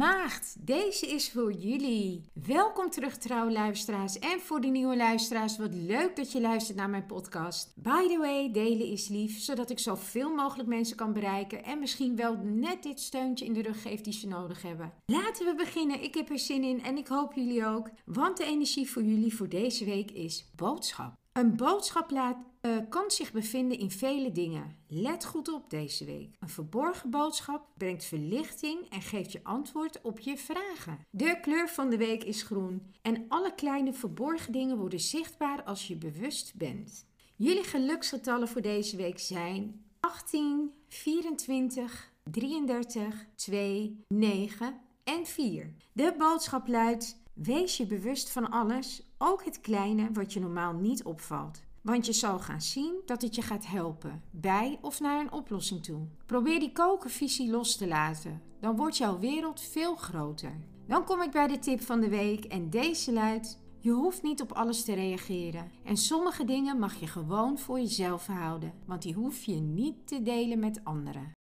Maagd, deze is voor jullie. Welkom terug trouwe luisteraars en voor de nieuwe luisteraars, wat leuk dat je luistert naar mijn podcast. By the way, delen is lief, zodat ik zoveel mogelijk mensen kan bereiken en misschien wel net dit steuntje in de rug geef die ze nodig hebben. Laten we beginnen, ik heb er zin in en ik hoop jullie ook, want de energie voor jullie voor deze week is boodschap. Een boodschap laat, uh, kan zich bevinden in vele dingen. Let goed op deze week. Een verborgen boodschap brengt verlichting en geeft je antwoord op je vragen. De kleur van de week is groen en alle kleine verborgen dingen worden zichtbaar als je bewust bent. Jullie geluksgetallen voor deze week zijn 18, 24, 33, 2, 9 en 4. De boodschap luidt: Wees je bewust van alles, ook het kleine wat je normaal niet opvalt. Want je zal gaan zien dat het je gaat helpen, bij of naar een oplossing toe. Probeer die kokenvisie los te laten, dan wordt jouw wereld veel groter. Dan kom ik bij de tip van de week en deze luidt: je hoeft niet op alles te reageren. En sommige dingen mag je gewoon voor jezelf houden, want die hoef je niet te delen met anderen.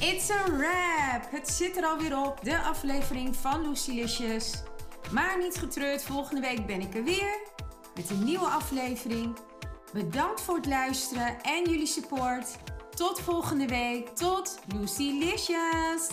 It's a wrap! Het zit er alweer op, de aflevering van Lucilicious. Maar niet getreurd, volgende week ben ik er weer met een nieuwe aflevering. Bedankt voor het luisteren en jullie support. Tot volgende week. Tot Lucilicious!